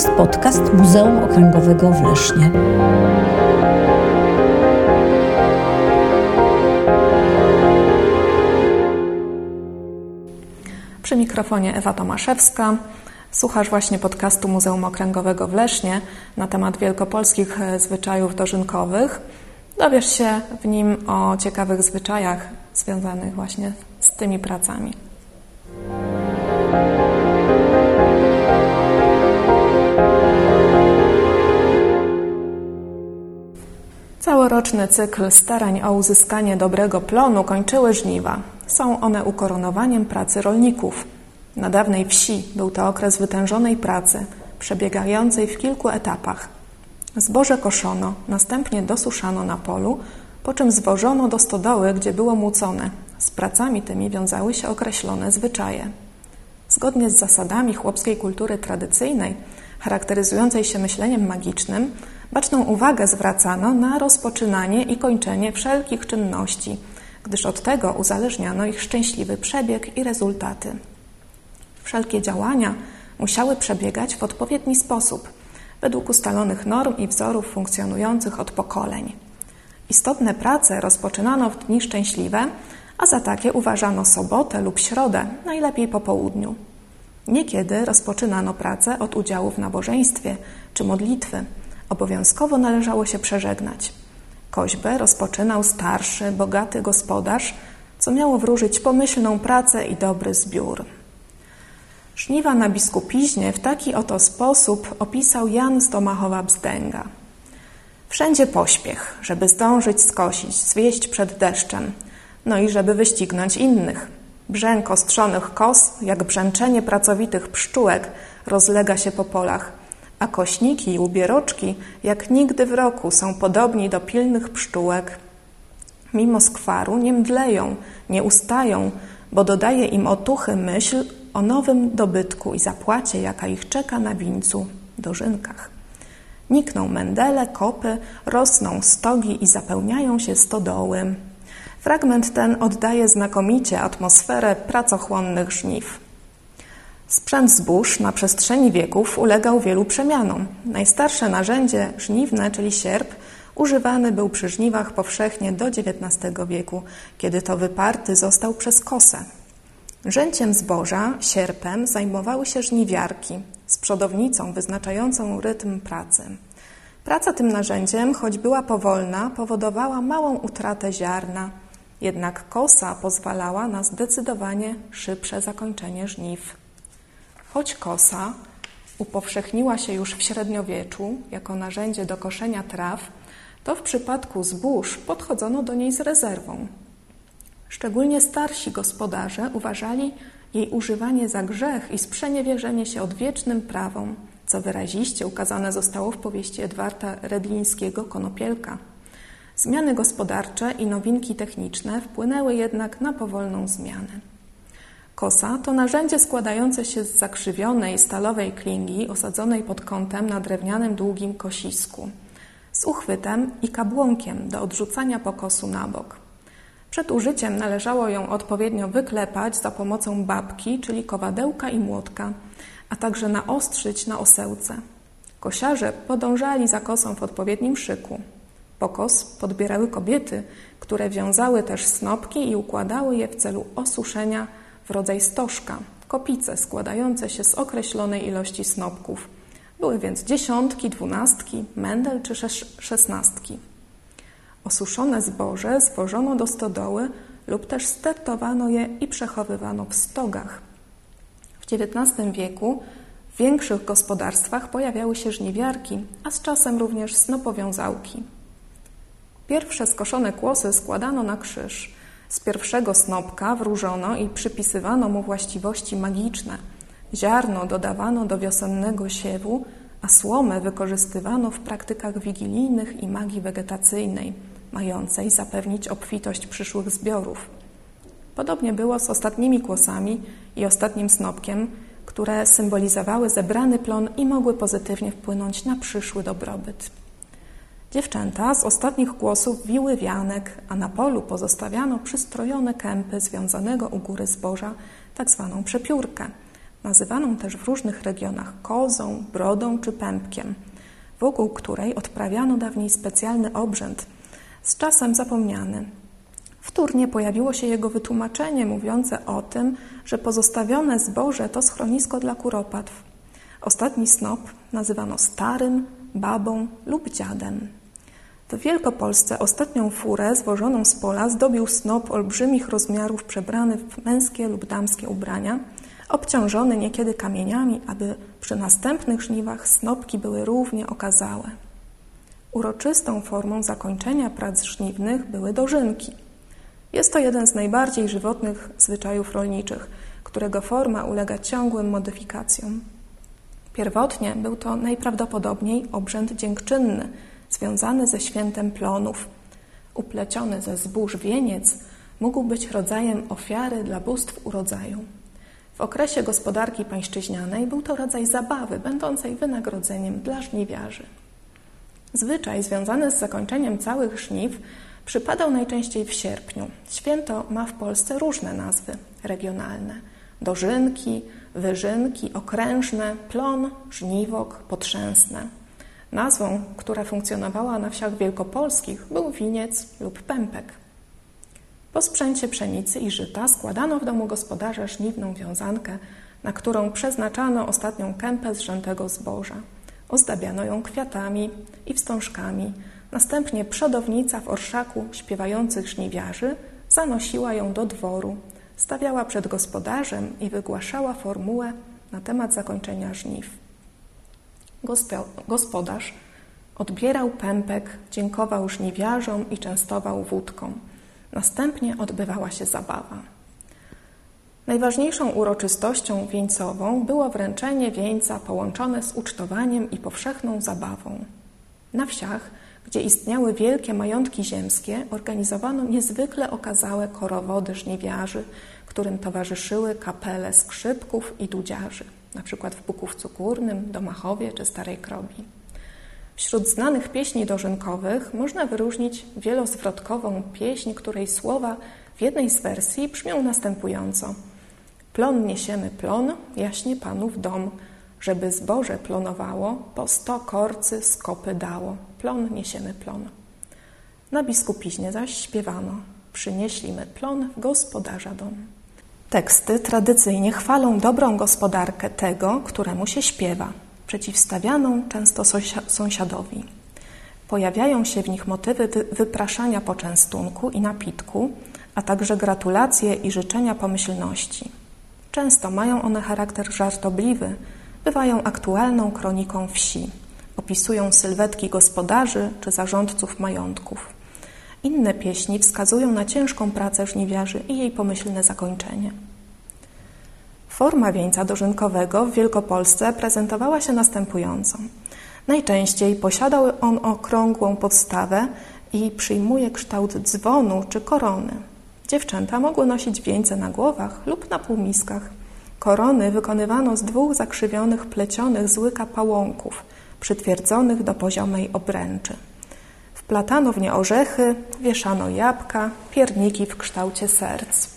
jest podcast Muzeum Okręgowego w Lesznie. Przy mikrofonie Ewa Tomaszewska. Słuchasz właśnie podcastu Muzeum Okręgowego w Lesznie na temat wielkopolskich e, zwyczajów dożynkowych. Dowiesz się w nim o ciekawych zwyczajach związanych właśnie z tymi pracami. Całoroczny cykl starań o uzyskanie dobrego plonu kończyły żniwa. Są one ukoronowaniem pracy rolników. Na dawnej wsi był to okres wytężonej pracy, przebiegającej w kilku etapach. Zboże koszono, następnie dosuszano na polu, po czym zwożono do stodoły, gdzie było mucone. Z pracami tymi wiązały się określone zwyczaje. Zgodnie z zasadami chłopskiej kultury tradycyjnej, charakteryzującej się myśleniem magicznym, baczną uwagę zwracano na rozpoczynanie i kończenie wszelkich czynności, gdyż od tego uzależniano ich szczęśliwy przebieg i rezultaty. Wszelkie działania musiały przebiegać w odpowiedni sposób, według ustalonych norm i wzorów funkcjonujących od pokoleń. Istotne prace rozpoczynano w dni szczęśliwe, a za takie uważano sobotę lub środę, najlepiej po południu. Niekiedy rozpoczynano pracę od udziału w nabożeństwie czy modlitwy. Obowiązkowo należało się przeżegnać. Koźbę rozpoczynał starszy, bogaty gospodarz, co miało wróżyć pomyślną pracę i dobry zbiór. Żniwa na biskupiźnie w taki oto sposób opisał Jan z Domachowa Bzdęga. Wszędzie pośpiech, żeby zdążyć skosić, zwieść przed deszczem, no i żeby wyścignąć innych. Brzęk ostrzonych kos, jak brzęczenie pracowitych pszczółek, rozlega się po polach, a kośniki i ubieroczki, jak nigdy w roku, są podobni do pilnych pszczółek. Mimo skwaru nie mdleją, nie ustają, bo dodaje im otuchy myśl o nowym dobytku i zapłacie, jaka ich czeka na wińcu, dożynkach. Nikną mendele, kopy, rosną stogi i zapełniają się stodoły. Fragment ten oddaje znakomicie atmosferę pracochłonnych żniw. Sprzęt zbóż na przestrzeni wieków ulegał wielu przemianom. Najstarsze narzędzie żniwne, czyli sierp, używany był przy żniwach powszechnie do XIX wieku, kiedy to wyparty został przez kosę. Rzęciem zboża, sierpem, zajmowały się żniwiarki z przodownicą wyznaczającą rytm pracy. Praca tym narzędziem, choć była powolna, powodowała małą utratę ziarna, jednak kosa pozwalała na zdecydowanie szybsze zakończenie żniw. Choć kosa upowszechniła się już w średniowieczu jako narzędzie do koszenia traw, to w przypadku zbóż podchodzono do niej z rezerwą. Szczególnie starsi gospodarze uważali jej używanie za grzech i sprzeniewierzenie się odwiecznym prawom, co wyraziście ukazane zostało w powieści Edwarda Redlińskiego Konopielka. Zmiany gospodarcze i nowinki techniczne wpłynęły jednak na powolną zmianę. Kosa to narzędzie składające się z zakrzywionej stalowej klingi osadzonej pod kątem na drewnianym długim kosisku, z uchwytem i kabłonkiem do odrzucania pokosu na bok. Przed użyciem należało ją odpowiednio wyklepać za pomocą babki, czyli kowadełka i młotka, a także naostrzyć na osełce. Kosiarze podążali za kosą w odpowiednim szyku. Pokos podbierały kobiety, które wiązały też snopki i układały je w celu osuszenia rodzaj stożka, kopice składające się z określonej ilości snopków. Były więc dziesiątki, dwunastki, mendel czy szesnastki. Osuszone zboże zwożono do stodoły lub też stertowano je i przechowywano w stogach. W XIX wieku w większych gospodarstwach pojawiały się żniwiarki, a z czasem również snopowiązałki. Pierwsze skoszone kłosy składano na krzyż. Z pierwszego snopka wróżono i przypisywano mu właściwości magiczne. Ziarno dodawano do wiosennego siewu, a słomę wykorzystywano w praktykach wigilijnych i magii wegetacyjnej, mającej zapewnić obfitość przyszłych zbiorów. Podobnie było z ostatnimi kłosami i ostatnim snopkiem, które symbolizowały zebrany plon i mogły pozytywnie wpłynąć na przyszły dobrobyt. Dziewczęta z ostatnich kłosów wiły wianek, a na polu pozostawiano przystrojone kępy związanego u góry zboża, tak zwaną przepiórkę, nazywaną też w różnych regionach kozą, brodą czy pępkiem, wokół której odprawiano dawniej specjalny obrzęd, z czasem zapomniany. Wtórnie pojawiło się jego wytłumaczenie mówiące o tym, że pozostawione zboże to schronisko dla kuropatw. Ostatni snop nazywano starym, babą lub dziadem. W Wielkopolsce ostatnią furę zwożoną z pola zdobił snop olbrzymich rozmiarów przebrany w męskie lub damskie ubrania, obciążony niekiedy kamieniami, aby przy następnych żniwach snopki były równie okazałe. Uroczystą formą zakończenia prac żniwnych były dożynki. Jest to jeden z najbardziej żywotnych zwyczajów rolniczych, którego forma ulega ciągłym modyfikacjom. Pierwotnie był to najprawdopodobniej obrzęd dziękczynny, związany ze świętem plonów. Upleciony ze zbóż wieniec mógł być rodzajem ofiary dla bóstw urodzaju. W okresie gospodarki pańszczyźnianej był to rodzaj zabawy, będącej wynagrodzeniem dla żniwiarzy. Zwyczaj związany z zakończeniem całych żniw przypadał najczęściej w sierpniu. Święto ma w Polsce różne nazwy regionalne: dożynki, wyżynki, okrężne, plon, żniwok, potrzęsne. Nazwą, która funkcjonowała na wsiach wielkopolskich, był winiec lub pępek. Po sprzęcie pszenicy i żyta składano w domu gospodarza żniwną wiązankę, na którą przeznaczano ostatnią kępę zrzętego zboża. Ozdabiano ją kwiatami i wstążkami. Następnie przodownica w orszaku śpiewających żniwiarzy zanosiła ją do dworu, stawiała przed gospodarzem i wygłaszała formułę na temat zakończenia żniw. Gospodarz odbierał pępek, dziękował żniwiarzom i częstował wódką. Następnie odbywała się zabawa. Najważniejszą uroczystością wieńcową było wręczenie wieńca połączone z ucztowaniem i powszechną zabawą. Na wsiach, gdzie istniały wielkie majątki ziemskie, organizowano niezwykle okazałe korowody żniwiarzy, którym towarzyszyły kapele skrzypków i dudziarzy, np. w Bukówcu Górnym, Domachowie czy Starej Krobi. Wśród znanych pieśni dożynkowych można wyróżnić wielozwrotkową pieśń, której słowa w jednej z wersji brzmią następująco. Plon niesiemy plon, jaśnie panów dom, żeby zboże plonowało, po sto korcy skopy dało. Plon niesiemy plon. Na biskupiźnie zaś śpiewano. Przynieślimy plon gospodarza dom. Teksty tradycyjnie chwalą dobrą gospodarkę tego, któremu się śpiewa, przeciwstawianą często sąsiadowi. Pojawiają się w nich motywy wypraszania poczęstunku i napitku, a także gratulacje i życzenia pomyślności. Często mają one charakter żartobliwy, bywają aktualną kroniką wsi, opisują sylwetki gospodarzy czy zarządców majątków. Inne pieśni wskazują na ciężką pracę żniwiarzy i jej pomyślne zakończenie. Forma wieńca dożynkowego w Wielkopolsce prezentowała się następująco. Najczęściej posiadał on okrągłą podstawę i przyjmuje kształt dzwonu czy korony. Dziewczęta mogły nosić wieńce na głowach lub na półmiskach. Korony wykonywano z dwóch zakrzywionych, plecionych z łyka pałąków, przytwierdzonych do poziomej obręczy. Wplatano w nie orzechy, wieszano jabłka, pierniki w kształcie serc.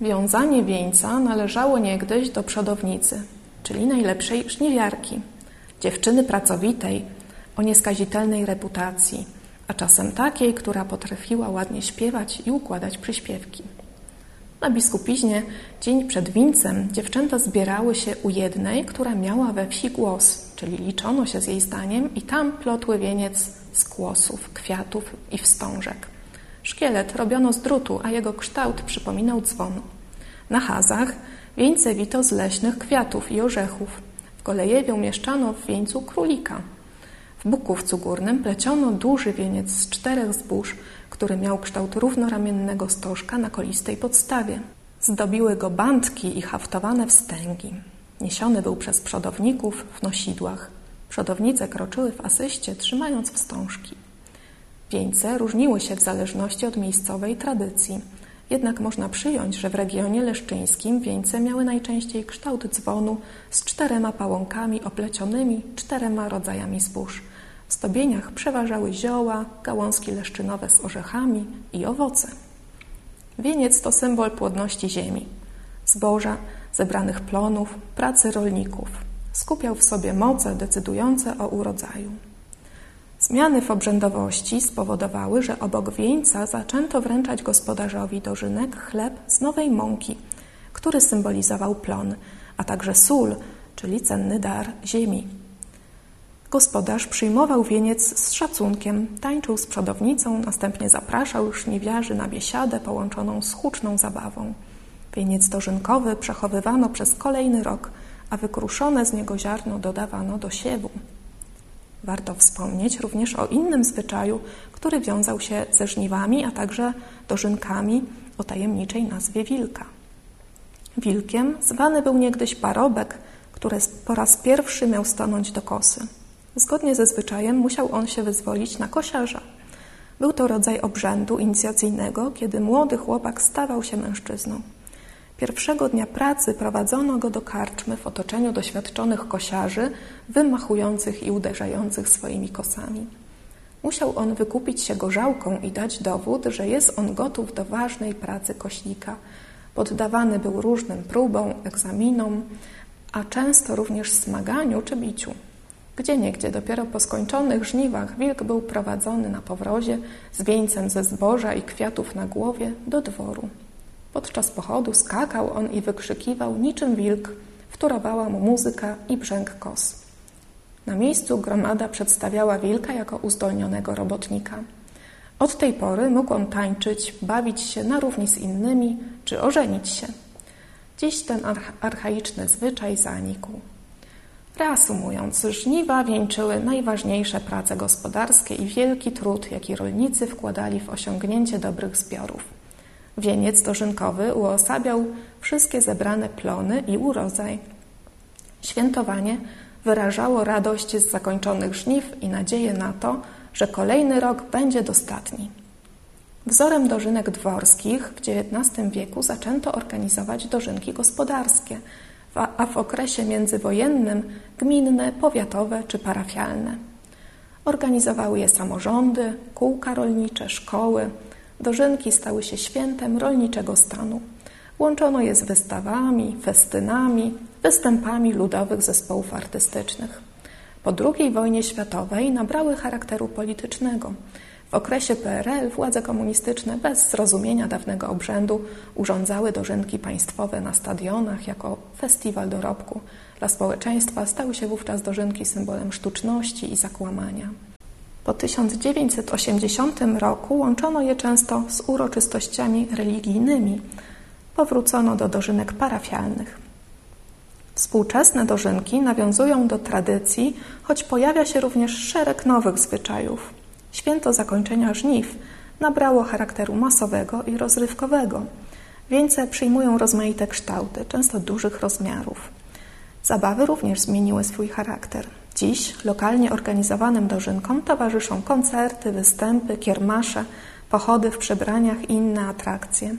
Wiązanie wieńca należało niegdyś do przodownicy, czyli najlepszej żniwiarki, dziewczyny pracowitej, o nieskazitelnej reputacji, a czasem takiej, która potrafiła ładnie śpiewać i układać przyśpiewki. Na biskupiźnie, dzień przed wincem, dziewczęta zbierały się u jednej, która miała we wsi głos, czyli liczono się z jej zdaniem i tam plotły wieniec z kłosów, kwiatów i wstążek. Szkielet robiono z drutu, a jego kształt przypominał dzwon. Na hazach wieńce wito z leśnych kwiatów i orzechów. W Kolejewie umieszczano w wieńcu królika. W Bukówcu Górnym pleciono duży wieniec z czterech zbóż, który miał kształt równoramiennego stożka na kolistej podstawie. Zdobiły go bandki i haftowane wstęgi. Niesiony był przez przodowników w nosidłach. Przodownice kroczyły w asyście, trzymając wstążki. Wieńce różniły się w zależności od miejscowej tradycji. Jednak można przyjąć, że w regionie leszczyńskim wieńce miały najczęściej kształt dzwonu z czterema pałąkami oplecionymi czterema rodzajami zbóż. W zdobieniach przeważały zioła, gałązki leszczynowe z orzechami i owoce. Wieniec to symbol płodności ziemi. Zboża zebranych plonów, pracy rolników. Skupiał w sobie moce decydujące o urodzaju. Zmiany w obrzędowości spowodowały, że obok wieńca zaczęto wręczać gospodarzowi dożynek chleb z nowej mąki, który symbolizował plon, a także sól, czyli cenny dar ziemi. Gospodarz przyjmował wieniec z szacunkiem, tańczył z przodownicą, następnie zapraszał żniwiarzy na biesiadę połączoną z huczną zabawą. Wieniec dożynkowy przechowywano przez kolejny rok, a wykruszone z niego ziarno dodawano do siewu. Warto wspomnieć również o innym zwyczaju, który wiązał się ze żniwami, a także dożynkami o tajemniczej nazwie wilka. Wilkiem zwany był niegdyś parobek, który po raz pierwszy miał stanąć do kosy. Zgodnie ze zwyczajem musiał on się wyzwolić na kosiarza. Był to rodzaj obrzędu inicjacyjnego, kiedy młody chłopak stawał się mężczyzną. Pierwszego dnia pracy prowadzono go do karczmy w otoczeniu doświadczonych kosiarzy, wymachujących i uderzających swoimi kosami. Musiał on wykupić się gorzałką i dać dowód, że jest on gotów do ważnej pracy kośnika. Poddawany był różnym próbom, egzaminom, a często również smaganiu czy biciu. Gdzie niegdzie dopiero po skończonych żniwach wilk był prowadzony na powrozie z wieńcem ze zboża i kwiatów na głowie do dworu. Podczas pochodu skakał on i wykrzykiwał niczym wilk, wtórowała mu muzyka i brzęk kos. Na miejscu gromada przedstawiała wilka jako uzdolnionego robotnika. Od tej pory mógł on tańczyć, bawić się na równi z innymi czy ożenić się. Dziś ten archaiczny zwyczaj zanikł. Reasumując, żniwa wieńczyły najważniejsze prace gospodarskie i wielki trud, jaki rolnicy wkładali w osiągnięcie dobrych zbiorów. Wieniec dożynkowy uosabiał wszystkie zebrane plony i urodzaj. Świętowanie wyrażało radość z zakończonych żniw i nadzieję na to, że kolejny rok będzie dostatni. Wzorem dożynek dworskich w XIX wieku zaczęto organizować dożynki gospodarskie, a w okresie międzywojennym gminne, powiatowe czy parafialne. Organizowały je samorządy, kółka rolnicze, szkoły, Dożynki stały się świętem rolniczego stanu. Łączono je z wystawami, festynami, występami ludowych zespołów artystycznych. Po II wojnie światowej nabrały charakteru politycznego. W okresie PRL władze komunistyczne bez zrozumienia dawnego obrzędu urządzały dożynki państwowe na stadionach jako festiwal dorobku. Dla społeczeństwa stały się wówczas dożynki symbolem sztuczności i zakłamania. Po 1980 roku łączono je często z uroczystościami religijnymi. Powrócono do dożynek parafialnych. Współczesne dożynki nawiązują do tradycji, choć pojawia się również szereg nowych zwyczajów. Święto zakończenia żniw nabrało charakteru masowego i rozrywkowego. Wieńce przyjmują rozmaite kształty, często dużych rozmiarów. Zabawy również zmieniły swój charakter. Dziś lokalnie organizowanym dożynkom towarzyszą koncerty, występy, kiermasze, pochody w przebraniach i inne atrakcje.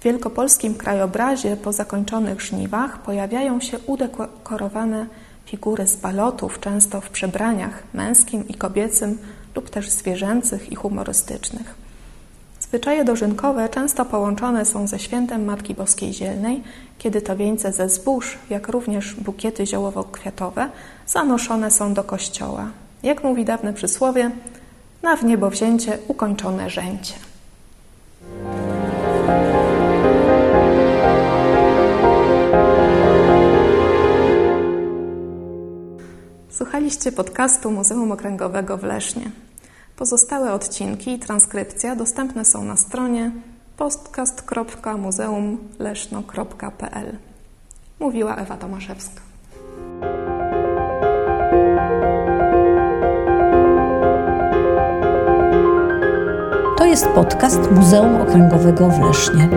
W wielkopolskim krajobrazie po zakończonych żniwach pojawiają się udekorowane figury z balotów, często w przebraniach męskim i kobiecym lub też zwierzęcych i humorystycznych. Zwyczaje dożynkowe często połączone są ze świętem Matki Boskiej Zielnej, kiedy to wieńce ze zbóż, jak również bukiety ziołowo-kwiatowe, zanoszone są do kościoła. Jak mówi dawne przysłowie, na w niebo wzięcie ukończone rzęcie. Słuchaliście podcastu Muzeum Okręgowego w Lesznie. Pozostałe odcinki i transkrypcja dostępne są na stronie podcast.muzeumleszno.pl. Mówiła Ewa Tomaszewska. To jest podcast Muzeum Okręgowego w Lesznie.